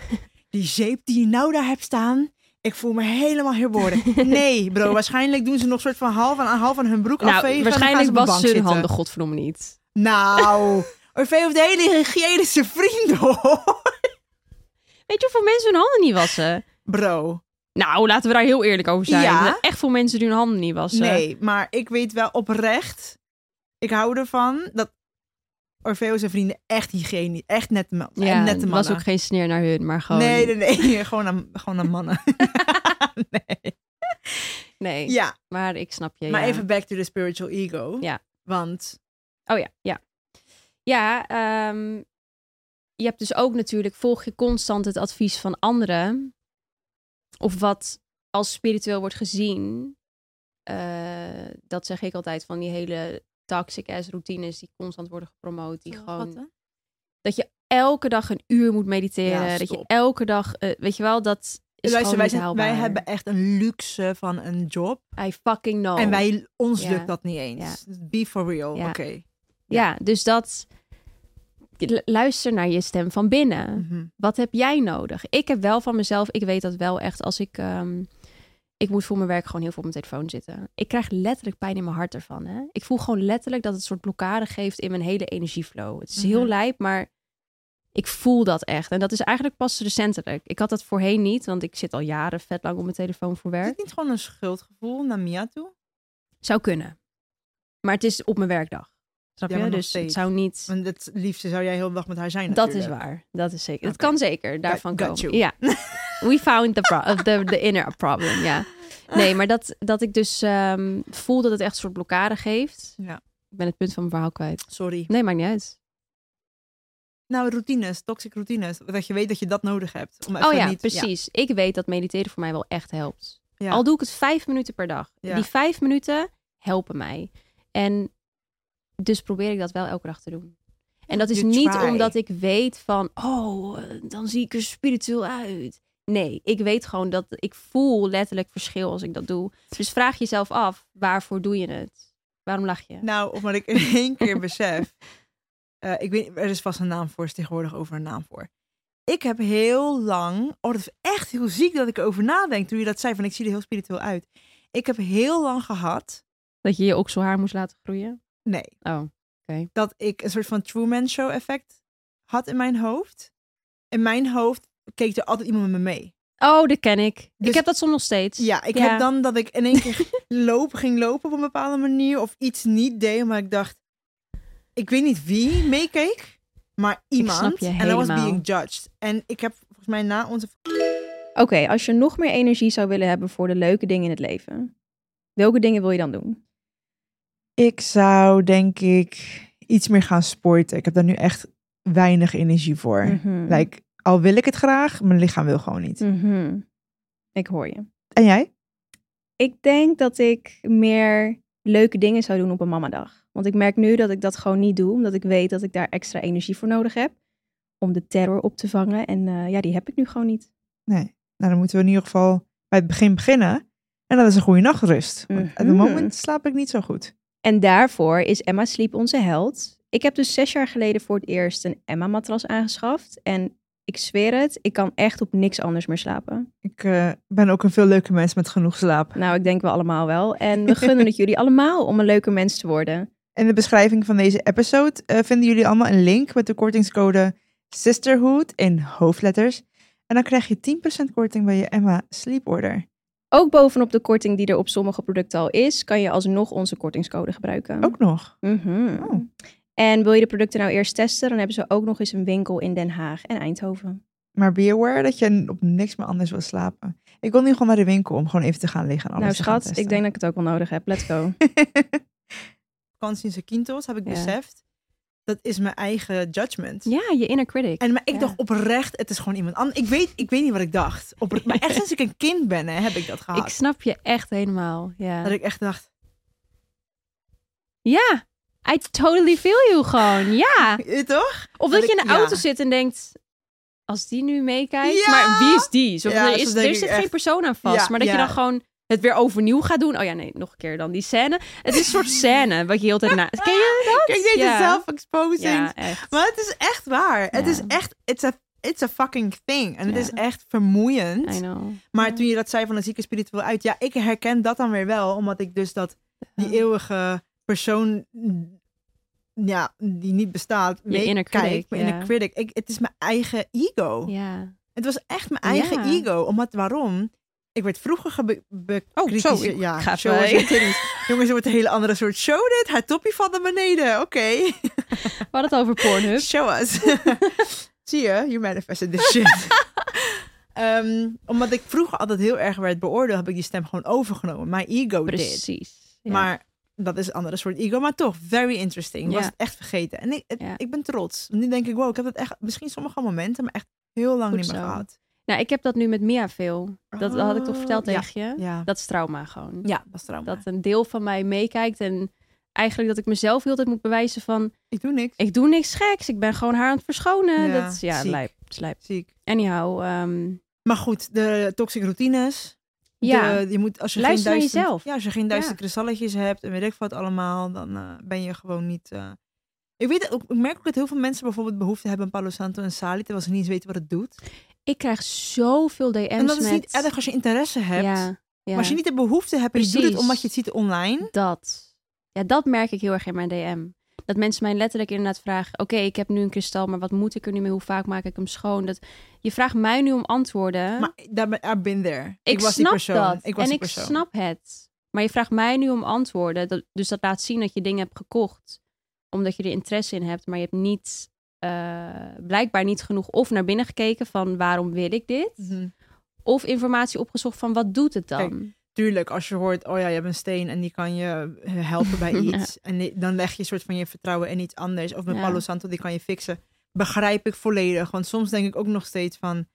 die zeep die je nou daar hebt staan. Ik voel me helemaal herboren. Nee, bro. Waarschijnlijk doen ze nog soort van half aan half aan hun broek nou, afvegen. waarschijnlijk de was ze hun handen godverdomme niet. Nou, Orfeo heeft hele hygiënische vrienden hoor. Weet je hoeveel mensen hun handen niet wassen? Bro, Nou, laten we daar heel eerlijk over zijn. Ja. Echt veel mensen die hun handen niet wassen. nee. Maar ik weet wel oprecht. Ik hou ervan dat Orfeo zijn vrienden echt hygiënisch, echt nette, ma- Ja, en nette mannen. was ook geen sneer naar hun, maar gewoon... Nee, nee, nee. gewoon, aan, gewoon aan mannen. nee. Nee, Ja, maar ik snap je. maar ja. even back to the spiritual ego. Ja. Want Oh ja, ja. Ja, ehm, je hebt dus ook natuurlijk, volg je constant het advies van anderen. Of wat als spiritueel wordt gezien. Eh, dat zeg ik altijd van die hele toxic ass routines die constant worden gepromoot. Die gewoon, dat je elke dag een uur moet mediteren. Ja, dat je elke dag, eh, weet je wel, dat is Luister, gewoon wij, zijn, hebben echt een luxe van een job. I fucking know. En wij, ons Ja. lukt dat niet eens. Be for real. Ja. Oké. Ja, dus dat... Lu- Luister naar je stem van binnen. Mhm. Wat heb jij nodig? Ik heb wel van mezelf, ik weet dat wel echt als ik. ehm, ik moet voor mijn werk gewoon heel veel op mijn telefoon zitten. Ik krijg letterlijk pijn in mijn hart ervan. Hè? Ik voel gewoon letterlijk dat het een soort blokkade geeft in mijn hele energieflow. Het is heel Mhm. lijp, maar ik voel dat echt. En dat is eigenlijk pas recentelijk. Ik had dat voorheen niet, want ik zit al jaren vet lang op mijn telefoon voor Is werk. het niet gewoon een schuldgevoel naar Mia toe? Zou kunnen. Maar het is op mijn werkdag. Snap Ja, je? Dus het zou niet. Want het liefste zou jij heel de dag met haar zijn Dat is waar. Dat is zeker. Het Oké. kan zeker daarvan Got komen. Ja. We found the, pro- the, the inner problem. Ja. Nee, maar dat, dat ik dus ehm, voel dat het echt een soort blokkade geeft. Ja. Ik ben het punt van mijn verhaal kwijt. Sorry. Nee, maakt niet uit. Nou, routines, toxic routines. Dat je weet dat je dat nodig hebt. Om even Oh ja, niet, precies. Ik weet dat mediteren voor mij wel echt helpt. Ja. Al doe ik het vijf minuten per dag. Ja. Die vijf minuten helpen mij. En dus probeer ik dat wel elke dag te doen. En dat is niet omdat ik weet van, oh, eh, dan zie ik er spiritueel uit. Nee, ik weet gewoon dat ik voel letterlijk verschil als ik dat doe. Dus vraag jezelf af, waarvoor doe je het? Waarom lach je? Nou, omdat ik in één keer besef. eh, ik weet, er is vast een naam voor, is tegenwoordig over een naam voor. Ik heb heel lang. Oh, dat is echt heel ziek dat ik erover nadenk. Toen je dat zei, van ik zie er heel spiritueel uit. Ik heb heel lang gehad. Dat je je okselhaar moest laten groeien? Nee, Oh, dat ik een soort van Truman Show effect had in mijn hoofd. In mijn hoofd keek er altijd iemand met me mee. oh dat ken ik. Dus- ik heb dat soms nog steeds. Ja, ik Ja. heb dan dat ik in één keer lopen, ging lopen op een bepaalde manier. Of iets niet deed, maar ik dacht... Ik weet niet wie meekeek, maar iemand. snap je En I was being judged. En ik heb volgens mij na onze... Oké, als je nog meer energie zou willen hebben voor de leuke dingen in het leven, welke dingen wil je dan doen? Ik zou denk ik iets meer gaan sporten. Ik heb daar nu echt weinig energie voor. Mhm. Like, al wil ik het graag, mijn lichaam wil gewoon niet. Mhm. Ik hoor je. En jij? Ik denk dat ik meer leuke dingen zou doen op een mamadag. Want ik merk nu dat ik dat gewoon niet doe, omdat ik weet dat ik daar extra energie voor nodig heb. om de terror op te vangen. En eh, ja, die heb ik nu gewoon niet. Nee. Nou, dan moeten we in ieder geval bij het begin beginnen. En dat is een goede nachtrust. Want op het Mhm. moment slaap ik niet zo goed. En daarvoor is Emma Sleep onze held. Ik heb dus zes jaar geleden voor het eerst een Emma-matras aangeschaft. En ik zweer het, ik kan echt op niks anders meer slapen. Ik eh, ben ook een veel leuke mens met genoeg slaap. Nou, ik denk we allemaal wel. En we gunnen het jullie allemaal om een leuke mens te worden. In de beschrijving van deze episode eh, vinden jullie allemaal een link met de kortingscode Sisterhood in hoofdletters. En dan krijg je 10% korting bij je Emma Sleep Order. Ook bovenop de korting die er op sommige producten al is, kan je alsnog onze kortingscode gebruiken. Ook nog. Mhm. Oh. En wil je de producten nou eerst testen, dan hebben ze ook nog eens een winkel in Den Haag en Eindhoven. Maar be aware dat je op niks meer anders wil slapen. Ik wil nu gewoon naar de winkel om gewoon even te gaan liggen en alles nou te gaan schat, ik denk dat ik het ook wel nodig heb. Let's go. vakantie in Zakynthos heb ik Ja. beseft. Dat is mijn eigen judgment. Ja, je inner critic. En maar ik Ja. dacht oprecht, het is gewoon iemand anders. Ik weet, ik weet niet wat ik dacht. Opre- maar echt sinds ik een kind ben, hè, heb ik dat gehad. ik snap je echt helemaal. Ja. Dat ik echt dacht, Ja, I totally feel you gewoon. Ja. eh, toch? Of Dat dat je in de auto ja. zit en denkt, als die nu meekijkt, Ja! maar wie is die? Zo, Ja, er is, er zit echt- geen persoon aan vast, Ja, maar dat je ja. dan gewoon het weer overnieuw gaat doen. Oh ja, nee, nog een keer dan die scène. Het is een soort scène wat je heel tijd na... Ken je dat? Kijk, deze Ja. self-exposing. Ja. Maar het is echt waar. Het is echt, it's a, it's a fucking thing. En het is echt vermoeiend. I know. Maar toen je dat zei van een zieke spiritueel uit, ja, ik herken dat dan weer wel, omdat ik dus dat die eeuwige persoon, ja, die niet bestaat, Je inner critic, mijn inner critic. Ik, het is mijn eigen ego. Ja. Het was echt mijn eigen ego. Omdat waarom? Ik werd vroeger gebe- be- Oh, zo, Ja, ga show. Jongens, het wordt een hele andere soort show dit. Haar toppie valt naar beneden. Oké. We hadden het over Pornhub. Show us. Zie je? You manifested this shit. Ehm, omdat ik vroeger altijd heel erg werd beoordeeld, heb ik die stem gewoon overgenomen. Mijn ego did. Precies. Ja. Maar dat is een andere soort ego. Maar toch, very interesting. Ik Ja. was het echt vergeten. En ik, het- Ja. ik ben trots. Nu denk ik, wow, ik heb het echt, misschien sommige momenten, maar echt heel lang Goed niet meer zo. gehad. Nou, ik heb dat nu met Mia veel. Dat, had ik toch verteld Oh, ja. tegen je? Ja, Dat is trauma gewoon. ja dat is trauma. Dat een deel van mij meekijkt en eigenlijk dat ik mezelf heel tijd moet bewijzen van Ik doe niks. ik doe niks geks, ik ben gewoon haar aan het verschonen. Ja, dat is ja, ziek. lijp, slijp. Ziek. Anyhow, ehm, Maar goed, de toxic routines. ja, De, je moet, als je Luister geen duizend, jezelf. Ja, als je geen duizend kristalletjes hebt en weet ik wat allemaal, dan eh, ben je gewoon niet... eh, Ik, weet, ook- ik merk ook dat heel veel mensen bijvoorbeeld behoefte hebben aan Palo Santo en Sali, terwijl ze niet eens weten wat het doet. Ik krijg zoveel DM's en dat is met... niet erg als je interesse hebt. Ja, ja, Maar als je niet de behoefte hebt en je doet het omdat je het ziet online. dat. Ja, dat merk ik heel erg in mijn DM. Dat mensen mij letterlijk inderdaad vragen... Oké, ik heb nu een kristal, maar wat moet ik er nu mee? Hoe vaak maak ik hem schoon? Dat, je vraagt mij nu om antwoorden. Maar daar ben, there. ik, was snap die persoon. dat. Ik was en die ik snap het. Maar je vraagt mij nu om antwoorden. Dat, dus dat laat zien dat je dingen hebt gekocht. Omdat je er interesse in hebt. Maar je hebt niet... eh, blijkbaar niet genoeg of naar binnen gekeken van waarom wil ik dit? Mhm. Of informatie opgezocht van wat doet het dan? Kijk, Tuurlijk, als je hoort, oh ja, je hebt een steen en die kan je eh, helpen bij Ja. iets. En dan leg je een soort van je vertrouwen in iets anders. Of met Ja. Palo Santo, die kan je fixen. Begrijp ik volledig. Want soms denk ik ook nog steeds van,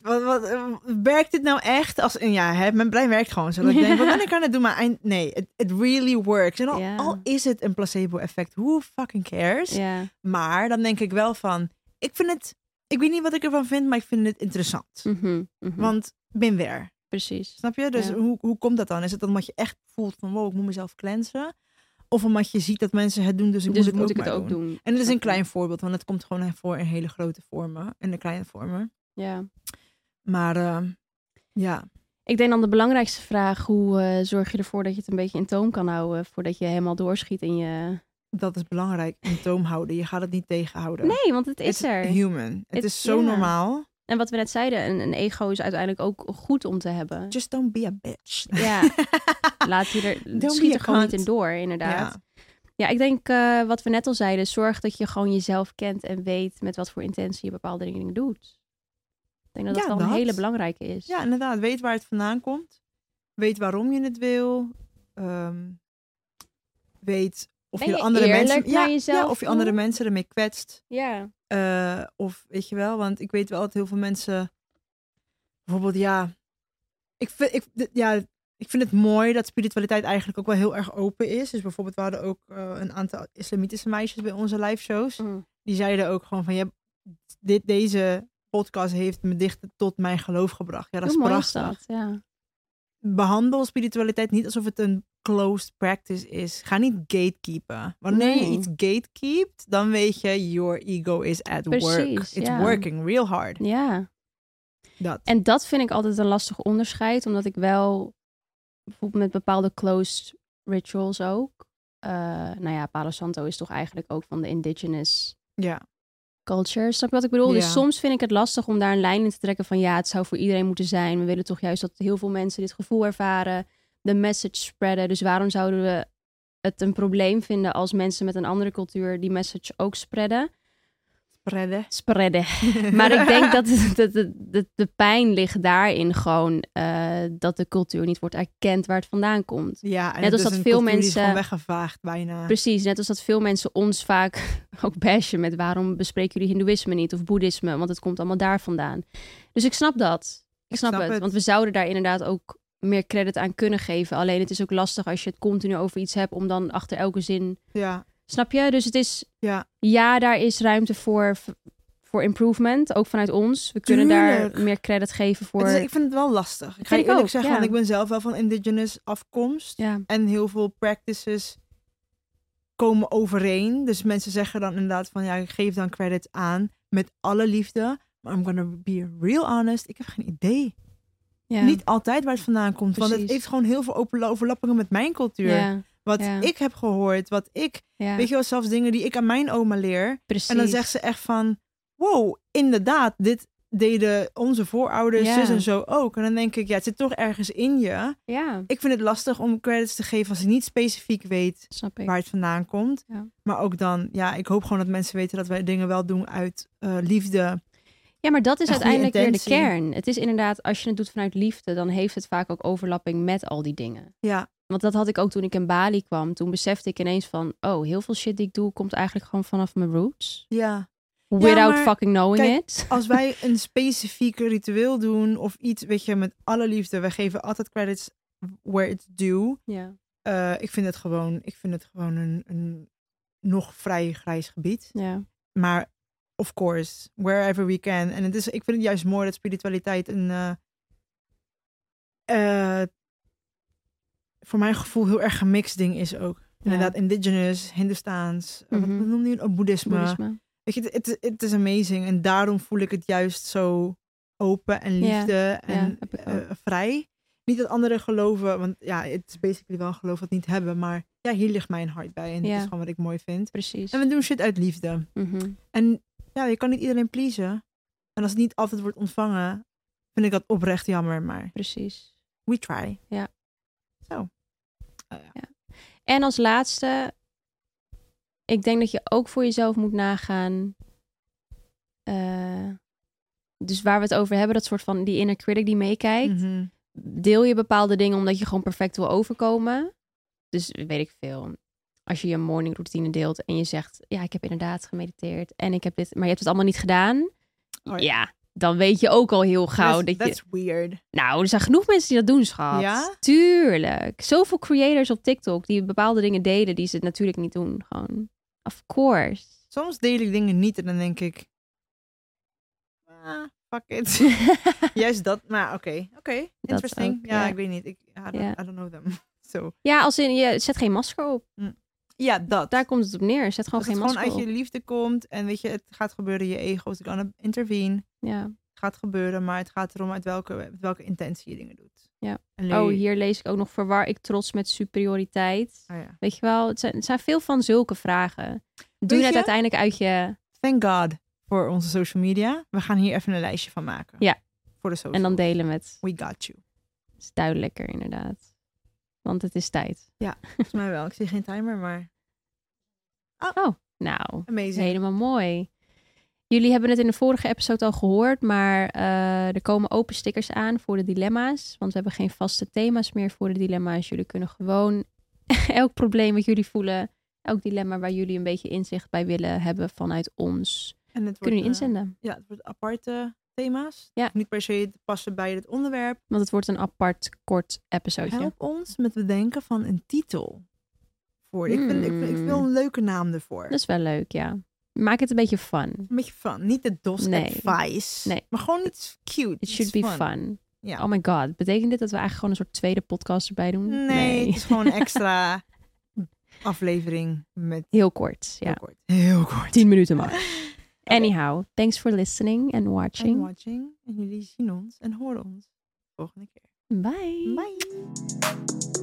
wat, wat, eh, werkt dit nou echt? Als, en ja, hè, mijn brein werkt gewoon zo. Dat ik denk, wat ben ik aan het doen? Maar nee, it, it really works. En al, is het een placebo-effect, who fucking cares? Maar dan denk ik wel van, ik vind het, ik weet niet wat ik ervan vind, maar ik vind het interessant. mhm, mhm. Want ben there. precies. Snap je? Dus Ja. hoe, hoe komt dat dan? Is het dan omdat je echt voelt van wow, ik moet mezelf cleansen? Of omdat je ziet dat mensen het doen, dus ik dus moet het moet ook ik het ook doen. doen. En het is een klein voorbeeld, want het komt gewoon voor in hele grote vormen. In de kleine vormen. Ja. Maar ehm, ja, Ik denk dan de belangrijkste vraag: hoe eh, zorg je ervoor dat je het een beetje in toom kan houden voordat je helemaal doorschiet in je. dat is belangrijk. In toom houden. Je gaat het niet tegenhouden. Nee, want het is It's er. human. Het Het- is zo normaal. En wat we net zeiden, een, een ego is uiteindelijk ook goed om te hebben. Just don't be a bitch. Ja, laat je er, Don't schiet er gewoon niet in door, inderdaad. Ja. Ja, ik denk eh, wat we net al zeiden, zorg dat je gewoon jezelf kent en weet met wat voor intentie je bepaalde dingen doet. Ik denk dat dat Ja, wel een dat. hele belangrijke is. ja, inderdaad. Weet waar het vandaan komt. Weet waarom je het wil. Ehm, weet of Ben je, andere mensen... ja, ja, of je andere mensen ermee kwetst. ja. Eh, of weet je wel, want ik weet wel dat heel veel mensen bijvoorbeeld, ja, ik vind, ik, ja, ik vind het mooi dat spiritualiteit eigenlijk ook wel heel erg open is. Dus bijvoorbeeld, we hadden ook eh, een aantal islamitische meisjes bij onze live shows. Mm. Die zeiden ook gewoon van, je hebt dit, deze podcast heeft me dicht tot mijn geloof gebracht. Ja, dat is Hoe mooi is prachtig. dat? Ja. Behandel spiritualiteit niet alsof het een closed practice is. Ga niet gatekeepen. Wanneer je iets gatekeept, dan weet je, your ego is at work. Precies, It's ja. working real hard. ja. Dat. En dat vind ik altijd een lastig onderscheid, omdat ik wel bijvoorbeeld met bepaalde closed rituals ook. eh, nou ja, Palo Santo is toch eigenlijk ook van de indigenous Ja. Culture. Snap je wat ik bedoel? Ja. Dus soms vind ik het lastig om daar een lijn in te trekken van ja, het zou voor iedereen moeten zijn. We willen toch juist dat heel veel mensen dit gevoel ervaren, de message spreaden. Dus waarom zouden we het een probleem vinden als mensen met een andere cultuur die message ook spreaden? Spreaden. Spreaden. Maar ik denk dat het- dat de, pijn ligt daarin gewoon eh, dat de cultuur niet wordt erkend waar het vandaan komt. Ja, en Net als dat veel is mensen- gewoon weggevaagd bijna. Precies, net als dat veel mensen ons vaak ook bashen met waarom bespreken jullie hindoeïsme niet of boeddhisme, want het komt allemaal daar vandaan. Dus ik snap dat. Ik snap, snap het, het. want we zouden daar inderdaad ook meer credit aan kunnen geven. Alleen het is ook lastig als je het continu over iets hebt om dan achter elke zin Ja, Snap je? Dus het is, ja. ja, daar is ruimte voor, voor improvement, ook vanuit ons. We kunnen daar meer credit geven voor. Is- ik vind het wel lastig. Ik ga je eerlijk ook, zeggen, ja. want ik ben zelf wel van indigenous afkomst. Ja, En heel veel practices komen overeen. Dus mensen zeggen dan inderdaad van, ja, ik geef dan credit aan met alle liefde. Maar I'm gonna be real honest, ik heb geen idee. ja. Niet altijd waar het vandaan komt. Want het heeft gewoon heel veel overlappingen met mijn cultuur. Wat ja. ik heb gehoord, wat ik... ja, Weet je wel, zelfs dingen die ik aan mijn oma leer. precies. En dan zegt ze echt van, wow, inderdaad, dit deden onze voorouders, Ja. zus en zo ook. En dan denk ik, ja, het zit toch ergens in je. Ja, Ik vind het lastig om credits te geven als ik niet specifiek weet waar het vandaan komt. Ja. Maar ook dan, ja, ik hoop gewoon dat mensen weten dat wij dingen wel doen uit eh, liefde. Ja, maar dat is uiteindelijk weer de kern. Het is inderdaad, als je het doet vanuit liefde, dan heeft het vaak ook overlapping met al die dingen. Ja, Want dat had ik ook toen ik in Bali kwam. Toen besefte ik ineens van, oh, heel veel shit die ik doe, komt eigenlijk gewoon vanaf mijn roots. ja. Without maar fucking knowing kijk, it. Als wij een specifiek ritueel doen of iets, weet je, met alle liefde, wij geven altijd credits where it's due. Ja, Eh, ik vind het gewoon, ik vind het gewoon een, een nog vrij grijs gebied. ja, Maar of course, wherever we can. En het is, ik vind het juist mooi dat spiritualiteit een eh, eh, voor mijn gevoel heel erg gemixt ding is ook. Inderdaad, indigenous, Hindoestaans, eh, Mhm. wat noemde je het? Oh, boeddhisme. boeddhisme. Weet je, het, het, is amazing. En daarom voel ik het juist zo open en liefde en eh, ook. vrij. Niet dat anderen geloven, want ja, het is basically wel een geloof wat niet hebben. Maar ja, hier ligt mijn hart bij. En Ja. is gewoon wat ik mooi vind. Precies. En we doen shit uit liefde. Mhm. En ja, je kan niet iedereen pleasen. En als het niet altijd wordt ontvangen, vind ik dat oprecht jammer. Maar Precies. we try. Ja. Oh, ja. En als laatste, ik denk dat je ook voor jezelf moet nagaan. eh, dus waar we het over hebben, dat soort van die inner critic die meekijkt. Mhm. Deel je bepaalde dingen omdat je gewoon perfect wil overkomen. Dus weet ik veel. Als je je morning routine deelt en je zegt, ja, ik heb inderdaad gemediteerd en ik heb dit, maar je hebt het allemaal niet gedaan. Oh, ja. ja. Dan weet je ook al heel gauw That's, dat je. that's weird. Nou, er zijn genoeg mensen die dat doen, schat. Ja? Tuurlijk. Zoveel creators op TikTok die bepaalde dingen delen die ze natuurlijk niet doen. Gewoon, of course. Soms deel ik dingen niet en dan denk ik... Ah, fuck it. Juist dat, maar oké. Oké, interesting. ook, ja, ik weet niet. Ik, I, don't, Ja. I don't know them. So. ja, als in, je zet geen masker op. Ja, dat. Daar komt het op neer. Zet gewoon Als geen het gewoon masker uit je op. liefde komt en weet je, het gaat gebeuren, je ego is gonna intervene. Ja. Het gaat gebeuren, maar het gaat erom uit welke, welke intentie je dingen doet. Ja. Oh, hier lees ik ook nog verwar ik trots met superioriteit. Oh, ja. Weet je wel, het zijn, het zijn veel van zulke vragen. Doe je het uiteindelijk uit je... Thank God voor onze social media. We gaan hier even een lijstje van maken. Ja. Voor de social. En dan delen met... We got you. Het is duidelijker, inderdaad. Want het is tijd. Volgens mij wel. Ik zie geen timer, maar Nou, amazing. helemaal mooi. Jullie hebben het in de vorige episode al gehoord, maar eh, er komen open stickers aan voor de dilemma's. Want we hebben geen vaste thema's meer voor de dilemma's. Jullie kunnen gewoon elk probleem wat jullie voelen, elk dilemma waar jullie een beetje inzicht bij willen hebben vanuit ons, En het kunnen jullie eh, inzenden. ja, het wordt aparte thema's. Ja. Niet per se te passen bij het onderwerp. Want het wordt een apart, kort episodeje. Help ons met bedenken van een titel. Voor. Ik, vind, ik, vind- ik wil Hmm. een leuke naam ervoor. Dat is wel leuk, ja. Maak het een beetje fun. Een beetje fun. Niet de DOS Nee. advice. Nee. Maar gewoon iets cute. It should be fun. Ja. Oh my god. Betekent dit dat we eigenlijk gewoon een soort tweede podcast erbij doen? nee, het is gewoon een extra aflevering met Heel kort. Ja. heel kort. Heel kort. 10 minuten maar. Anyhow, thanks for listening and watching. watching. En jullie zien ons en horen ons volgende keer. Bye. Bye.